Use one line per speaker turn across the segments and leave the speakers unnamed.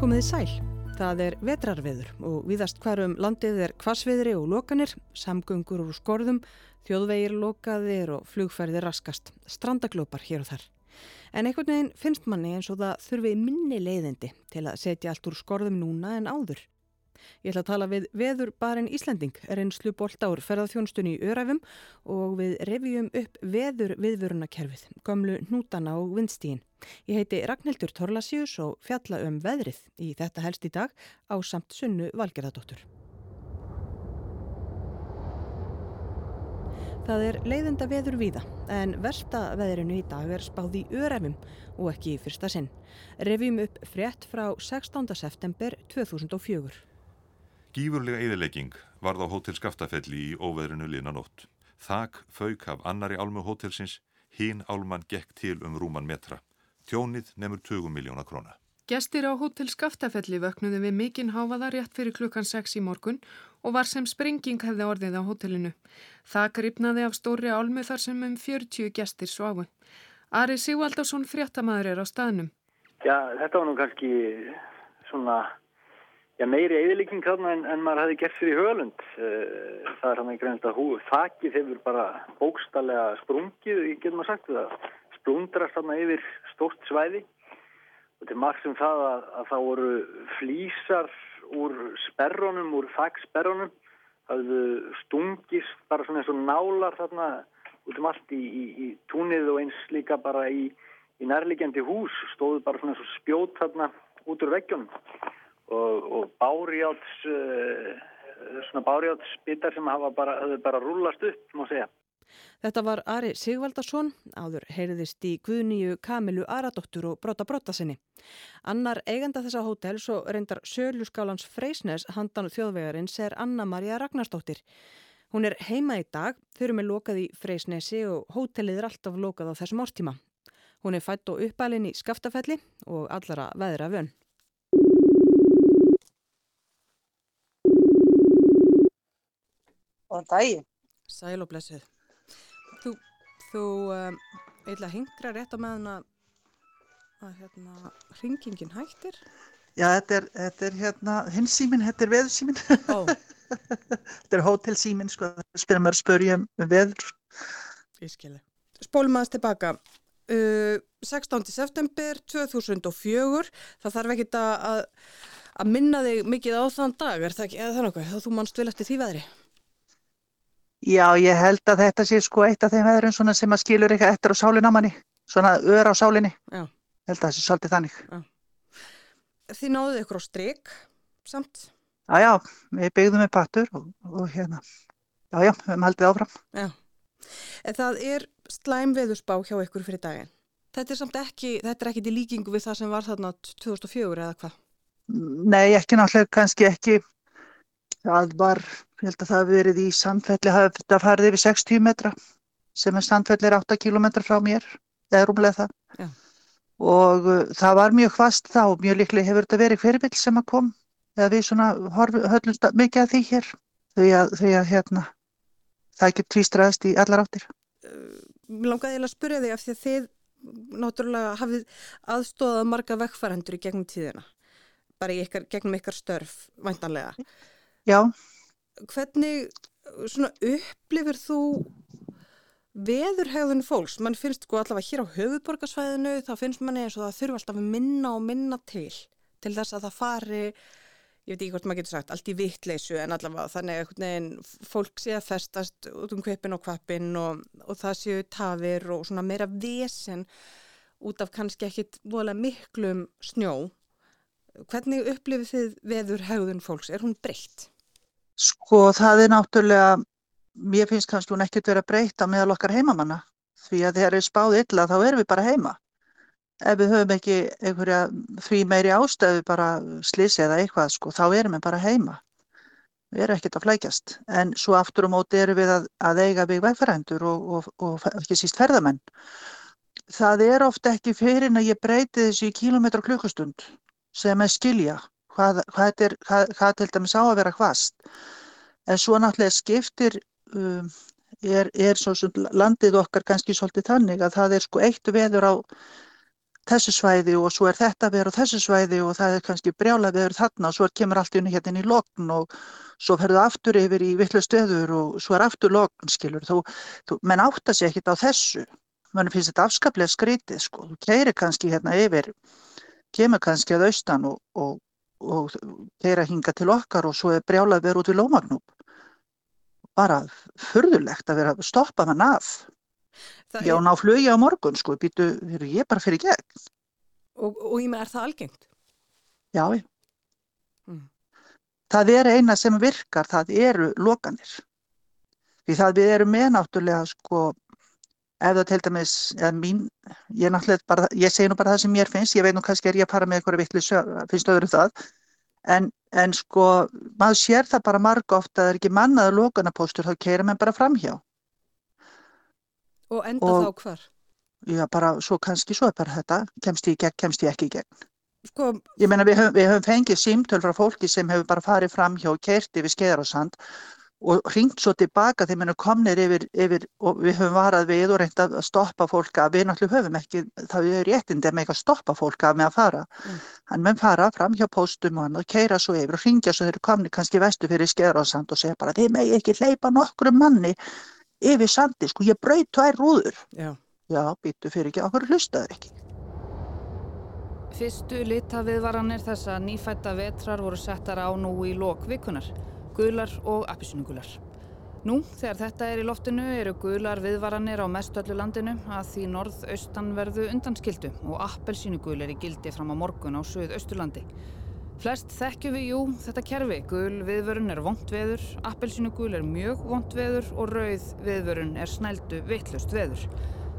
Komiði sæl. Það er vetrarveður og viðast hverjum landið er kvasviðri og lokanir, samgöngur úr skorðum, þjóðvegir lokaðir og flugferðir raskast, strandaglópar hér og þar. En einhvern veginn finnst manni eins og það þurfi minni leiðindi til að setja allt úr skorðum núna en áður. Ég ætla að tala við veður barinn Íslanding, reynslu bolt ár ferðarþjónstunni í Öræfum og við revjum upp veður viðvörunakerfið, gamlu hnútana og vindstígin. Ég heiti Ragnhildur Torlasjús og fjalla um veðrið í þetta helst í dag á samt sunnu valgerðardóttur. Það er leiðenda veður víða en versta veðrinu í dag er spáð í Öræfum og ekki í fyrsta sinn. Revjum upp frétt frá 16. september 2004.
Gífurlega eðilegging varð á hótel Skaftafelli í óveðrinu liðnanótt. Þak fauk af annari álmu hótelsins, hín álman gekk til um rúman metra. Tjónið nefnur 20 miljóna króna.
Gestir á hótel Skaftafelli vöknuðu við mikinn háfaða rétt fyrir klukkan 6 í morgun og var sem sprenging hefði orðið á hótelinu. Það gripnaði af stóri álmu þar sem um 40 gestir svafu. Ari Sigvaldarsson fréttamaður er á staðnum.
Já, þetta var nú kannski svona Já, meiri þarna en, en maður hefði gert fyrir hölund. Eh, það er hann ekki reynist að hú, þakkið hefur bara bókstallega sprungið, getur maður sagt það, splundrast þarna yfir stórt svæði og til marg sem það að, að það voru flýsar úr sperronum, úr þakksperronum, það hefðu stungist bara svona eins og nálar þarna út um allt í, í, í túnið og eins líka bara í, í nærlegjandi hús, stóðu bara svona eins og spjót þarna út úr veggjónum og, og bárjáts uh, svona bárjátsbitar sem hafa bara, bara rúlast upp, má segja.
Þetta var Ari Sigvaldarsson, áður heyriðist í Guðnýju Kamilu Aradóttur og Brota Brotasinni. Annar eigenda þessa hótels og reyndar Sörluskálans Freysnes handan þjóðvegarins er Anna-Maria Ragnarstóttir. Hún er heima í dag, þau eru með lokað í Freysnesi og hótelið er alltaf lokað á þessum ástíma. Hún er fætt og uppælinn í Skaftafelli og allara veðra vönn.
Góðan daginn.
Sæl og blessuð. Þú, þú um, eitthvað hingra rétt á meðan að, að hérna, hringingin hættir?
Já, þetta er, þetta er hérna, hins símin, þetta er veðursímin. Ó. þetta er hótelsímin, sko, spyrir maður að spörja um veður.
Ég skilji. Spólum aðeins tilbaka. Uh, 16. september 2004, það þarf ekki að, að minna þig mikið á þann dag, er það ekki, eða það nokkuð, þá þú mannst vel eftir því veðri?
Já, ég held að þetta sé sko eitt af þeim veðurum svona sem að skilur eitthvað eftir á sálinna manni, svona ör á sálinni. Já. Held að það sé svolítið þannig. Já.
Þið náðuð ykkur á stryk samt?
Já, já, við byggðum með pattur og, og hérna, já, já, við höfum haldið áfram. Já,
en það er slæm veðusbá hjá ykkur fyrir daginn. Þetta er samt ekki, þetta er ekki til líkingu við það sem var þarna 2004 eða hvað?
Nei, ekki náttúrulega, kannski ekki það var, ég held að það hefði verið í sandfelli, það farið yfir 60 metra sem er sandfelli er 8 km frá mér, eða rúmlega það. Já. og uh, það var mjög hvast þá, mjög líklega hefur þetta verið hverjum sem að kom, eða við svona höllumst mikið að því hér þau að, þau að hérna það ekki tvístraðist í allar áttir.
Mér uh, langaði að spyrja þig af því að þið náttúrulega hafið aðstóðað marga vekkfærandur í gegnum tíðina bara í ykkar, gegnum ykkar störf væntanlega
Já.
Hvernig upplifir þú veðurhegðun fólks? Man finnst sko allavega hér á höfuborgarsvæðinu þá finnst manni eins og það þurfa alltaf að minna og minna til til þess að það fari ég veit ekki hvort maður getur sagt, allt í vittleysu en allavega þannig að fólk sé að festast út um kvipin og kvapin og, og það séu tafir og svona meira vesen út af kannski ekkit vola miklum snjó Hvernig upplifið þið veður hegðun fólks? Er hún breytt?
Sko það er náttúrulega, mér finnst kannski hún ekkert verið að breyta meðal okkar heimamanna því að þegar við spáðum illa þá erum við bara heima. Ef við höfum ekki einhverja því meiri ástöðu bara slisi eða eitthvað sko þá erum við bara heima. Við erum ekkert að flækjast en svo aftur á móti erum við að, að eiga við vegfærandur og, og, og ekki síst ferðamenn. Það er ofta ekki fyrir en að ég breyti þessu í kílometra klukkustund sem er skilja hvað, hvað, er, hvað, hvað til dæmis á að vera hvast. En svo náttúrulega skiptir um, er, er svo landið okkar kannski svolítið þannig að það er sko eitt veður á þessu svæði og svo er þetta verið á þessu svæði og það er kannski brjála verið þarna og svo kemur allt hérna inn í lokn og svo ferðu aftur yfir í vittlu stöður og svo er aftur lokn, skilur. Þú, þú, menn átta sér ekkit á þessu. Mannum finnst þetta afskaplega skrítið, sko. Þú keirir kannski hérna yfir, kemur kannski að austan og, og, og keira hinga til okkar og svo er brjálað verið út við lómagnúb. Bara furðulegt að vera að stoppa hann af. Það Já, er... ná flugi á morgun, sko, býtu, ég bara fyrir gegn.
Og, og í mig er það algengt?
Já, ég. Mm. Það er eina sem virkar, það eru lokanir. Því það við erum með náttúrulega sko, ef það til dæmis, eða mín, ég náttúrulega bara, ég segi nú bara það sem mér finnst, ég veit nú kannski er ég að fara með eitthvað vittlis, finnst öðru það, en, en sko, maður sér það bara marg ofta að það er ekki mannaða lokanapóstur, þá keirir maður bara fram hjá.
Og enda og, þá hvar?
Já, bara, svo kannski, svo er bara þetta, kemst ég í gegn, kemst ég ekki í gegn. Sko, ég meina við höfum, við höfum fengið símtöl frá fólki sem hefur bara farið fram hjá og kert yfir skeðar og sand og ringt svo tilbaka þegar við komnir yfir, yfir og við höfum varað við og reynd að stoppa fólk að við náttúrulega höfum ekki, það er réttindi með ekki að stoppa fólk að með að fara. Mm. Hann með fara fram hjá póstum og hann og keira svo yfir og ringja svo þeir eru komnið kannski vestu fyrir skeðar og sand og segja bara þið megi ekki hleypa nokkru manni yfir sandi, sko ég braut tvær rúður. Já, Já býtu fyrir ekki, okkur hlustaður ekki.
Fyrstu litaviðvaranir þessa nýfætta vetrar voru settar á nú í lok vikunar, gular og appisnugular. Nú, þegar þetta er í loftinu, eru gular viðvaranir á mestöllu landinu að því norð-austan verðu undanskildu og appelsínugul er í gildi fram á morgun á söð-austurlandi. Flest þekkju við, jú, þetta kerfi. Gul viðvörun er vondt veður, appelsínugul er mjög vondt veður og rauð viðvörun er snældu vittlust veður.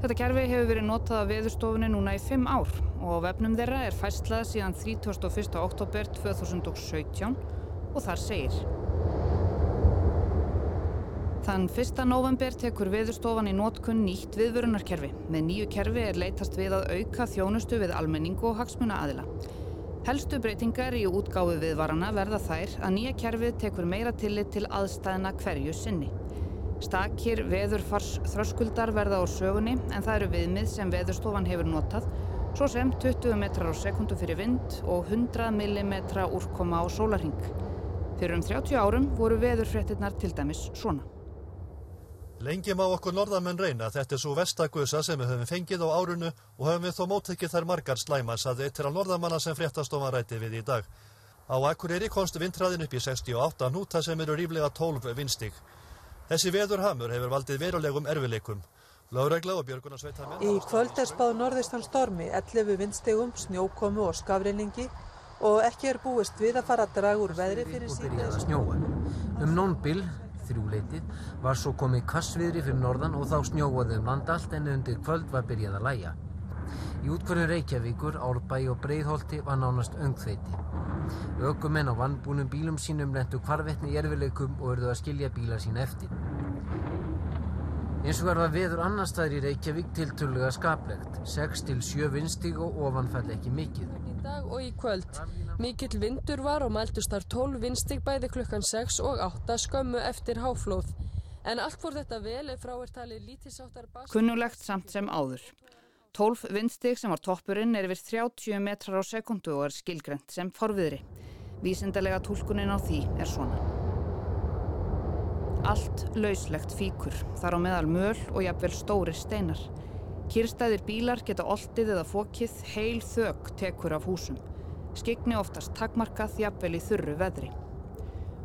Þetta kerfi hefur verið notað af veðurstofunni núna í fimm ár og vefnum þeirra er fæslað síðan 31. oktober 2017 og þar segir Þann 1. november tekur veðurstofan í nótkunn nýtt viðvörunarkerfi. Með nýju kerfi er leitast við að auka þjónustu við almenning og hagsmuna aðila. Helstu breytingar í útgáfi viðvarana verða þær að nýja kerfið tekur meira tillit til aðstæðina hverju sinni. Stakir veðurfars þröskuldar verða á sögunni en það eru viðmið sem veðurstofan hefur notað svo sem 20 metrar á sekundu fyrir vind og 100 mm úrkoma á sólarhing. Fyrir um 30 árum voru veðurfrettinnar til dæmis svona.
Lengi má okkur norðamenn reyna að þetta er svo vestagusa sem við höfum fengið á árunu og höfum við þó móttekið þær margar slæmans að þetta er á norðamanna sem fréttastofan ræti við í dag. Á Akureyri komst vindræðin upp í 68 núta sem eru ríflega 12 vinstig. Þessi veðurhamur hefur valdið verulegum erfileikum. Láregla og björgunarsveitamenn...
Í kvöld er spáð norðistan stormi, 11 vindstegum, snjókomu og skafreiningi og ekki er búist við að fara að draga úr veðri fyrir síðan.
Þrjúleitið, var svo komið kassviðri fyrir norðan og þá snjóaði um landallt en undir kvöld var byrjað að læja. Í útkvörðin Reykjavíkur, Árbæ og Breiðholti var nánast öngþveiti. Ökumenn á vannbúnum bílum sínum lendu hvarvetni í erfileikum og örðu að skilja bíla sín eftir. Eins og verða veður annar staðir í Reykjavík tilturlega skaplegt. 6-7 vinstíg og ofanfall ekki mikið.
Dag og í kvöld. Mikill vindur var og mæltust þar 12 vinstíg bæði klukkan 6 og 8 skömmu eftir háflóð. En allt fór þetta vel ef frá er talið lítisáttar bas...
Kunnulegt samt sem áður. 12 vindstig sem var toppurinn er yfir 30 metrar á sekundu og er skilgrend sem forviðri. Vísindarlega tólkunin á því er svona. Allt lauslegt fíkur, þar á meðal möl og jafnvel stóri steinar. Kýrstæðir bílar geta oldið eða fókið, heil þög tekur af húsum. Skegni oftast takmarkað jafnvel í þurru veðri.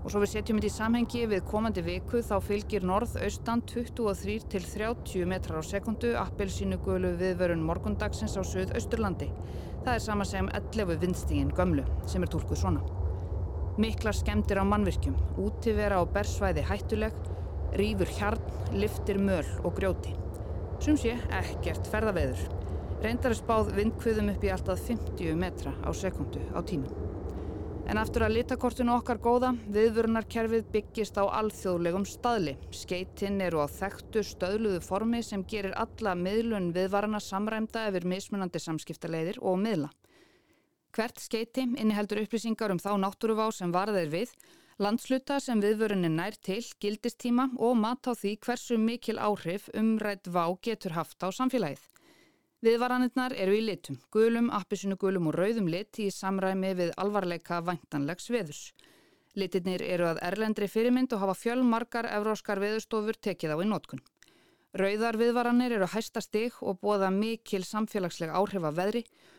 Og svo við setjum þetta í samhengi við komandi viku þá fylgir norð-austan 23 til 30 metrar á sekundu appelsínugölu viðvörun morgundagsins á söð-austurlandi. Það er sama sem 11 vindstígin gömlu sem er tólkuð svona. Miklar skemdir á mannvirkjum, útivera og bersvæði hættuleg, rýfur hjarn, liftir möl og grjóti. Sum sé ekkert ferðaveður. Reyndar er spáð vindkvöðum upp í alltaf 50 metra á sekundu á tímum. En aftur að litakortinu okkar góða, viðvörunarkerfið byggist á alþjóðlegum staðli. Skeitinn eru á þekktu stöðluðu formi sem gerir alla miðlun viðvarana samræmda yfir mismunandi samskiptaleiðir og miðla. Hvert skeiti inniheldur upplýsingar um þá náttúruvá sem varðir við, landsluta sem viðvörunin nær til, gildistíma og mat á því hversu mikil áhrif umrætt vá getur haft á samfélagið. Viðvaranirnar eru í litum, gulum, appisinu gulum og rauðum lit í samræmi við alvarleika væntanlegs veðus. Litirnir eru að erlendri fyrirmynd og hafa fjölmarkar evróskar veðustofur tekið á í nótkun. Rauðar viðvaranir eru hæsta stig og bóða mikil samfélagsleg áhrif af veðri. Gular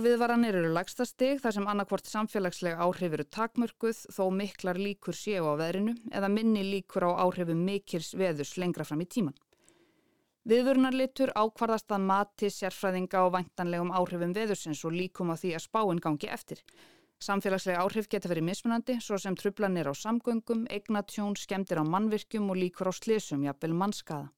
viðvaranir eru lagsta stig þar sem annarkvort samfélagsleg áhrif eru takmörguð þó miklar líkur séu á veðrinu eða minni líkur á áhrifum mikils veðus lengra fram í tíman. Viðvörunarlitur ákvarðast að mati sérfræðinga og væntanlegum áhrifum veðursins og líkum á því að spáinn gangi eftir. Samfélagslega áhrif geta verið mismunandi, svo sem trublanir á samgöngum, eignatjón, skemdir á mannvirkjum og líkur á slísum, jafnvel mannskaða.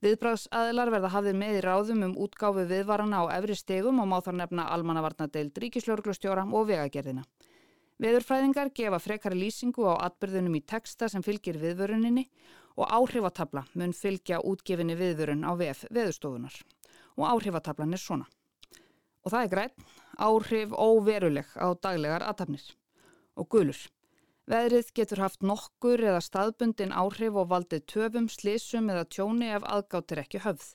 Viðbráðsaðilar verða hafið með í ráðum um útgáfu viðvarana á efri stegum og má þar nefna almannavarnadeild, ríkislörglustjóra og vegagerðina. Veðurfræðingar gefa frekari lýsingu á atbyrðunum í texta sem fylgir viðvöruninni og áhrifatabla mun fylgja útgefinni viðvörun á VF veðurstofunar. Og áhrifatablan er svona. Og það er græn, áhrif óveruleg á daglegar aðtapnir. Og gulur. Veðrið getur haft nokkur eða staðbundin áhrif og valdið töfum, slísum eða tjóni ef aðgáttir ekki höfð.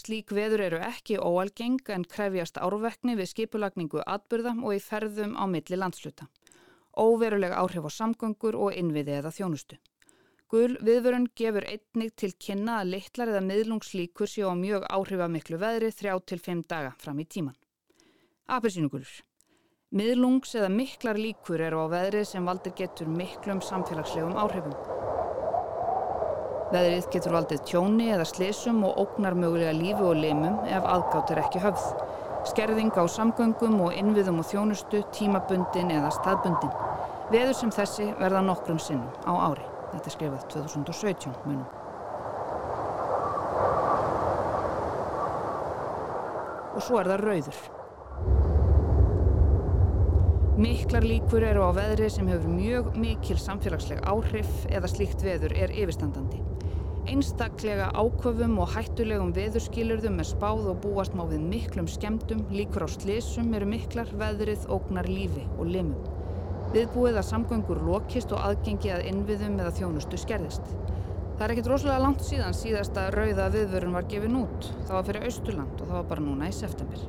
Slík veður eru ekki óalgeng en krefjast árvekni við skipulagningu atbyrða og í ferðum á milli landsluta óveruleg áhrif á samgöngur og innviði eða þjónustu. Gul viðvörun gefur einnig til kynna að litlar eða miðlungslíkur séu á mjög áhrifamiklu veðri þrjá til fimm daga fram í tíman. Apelsínugulur. Miðlungs eða miklar líkur eru á veðri sem valdir getur miklum samfélagslegum áhrifum. Veðrið getur valdið tjóni eða slesum og ógnar mögulega lífi og limum ef aðgátt er ekki höfð skerðing á samgöngum og innviðum og þjónustu, tímabundin eða staðbundin. Veður sem þessi verða nokkrum sinnum á ári. Þetta er skrifað 2017 munum. Og svo er það rauður. Miklar líkur eru á veðri sem hefur mjög mikil samfélagsleg áhrif eða slíkt veður er yfirstandandi. Einstaklega áköfum og hættulegum veðurskilurðum er spáð og búast má við miklum skemdum, líkur á slísum eru miklar, veðrið, ógnar lífi og limum. Viðbúið að samgöngur lokist og aðgengi að innviðum eða þjónustu skerðist. Það er ekkit rosalega langt síðan síðasta rauða viðvörun var gefin út. Það var fyrir Austurland og það var bara núna í september.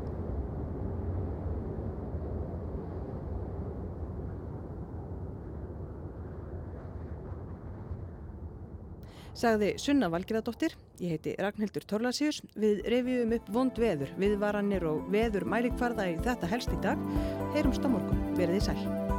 Sagði Sunna Valgerðardóttir, ég heiti Ragnhildur Torlasíus, við revjum upp vond veður, viðvaranir og veður mælikvarða í þetta helst í dag. Heyrumst á morgun, verið í sæl.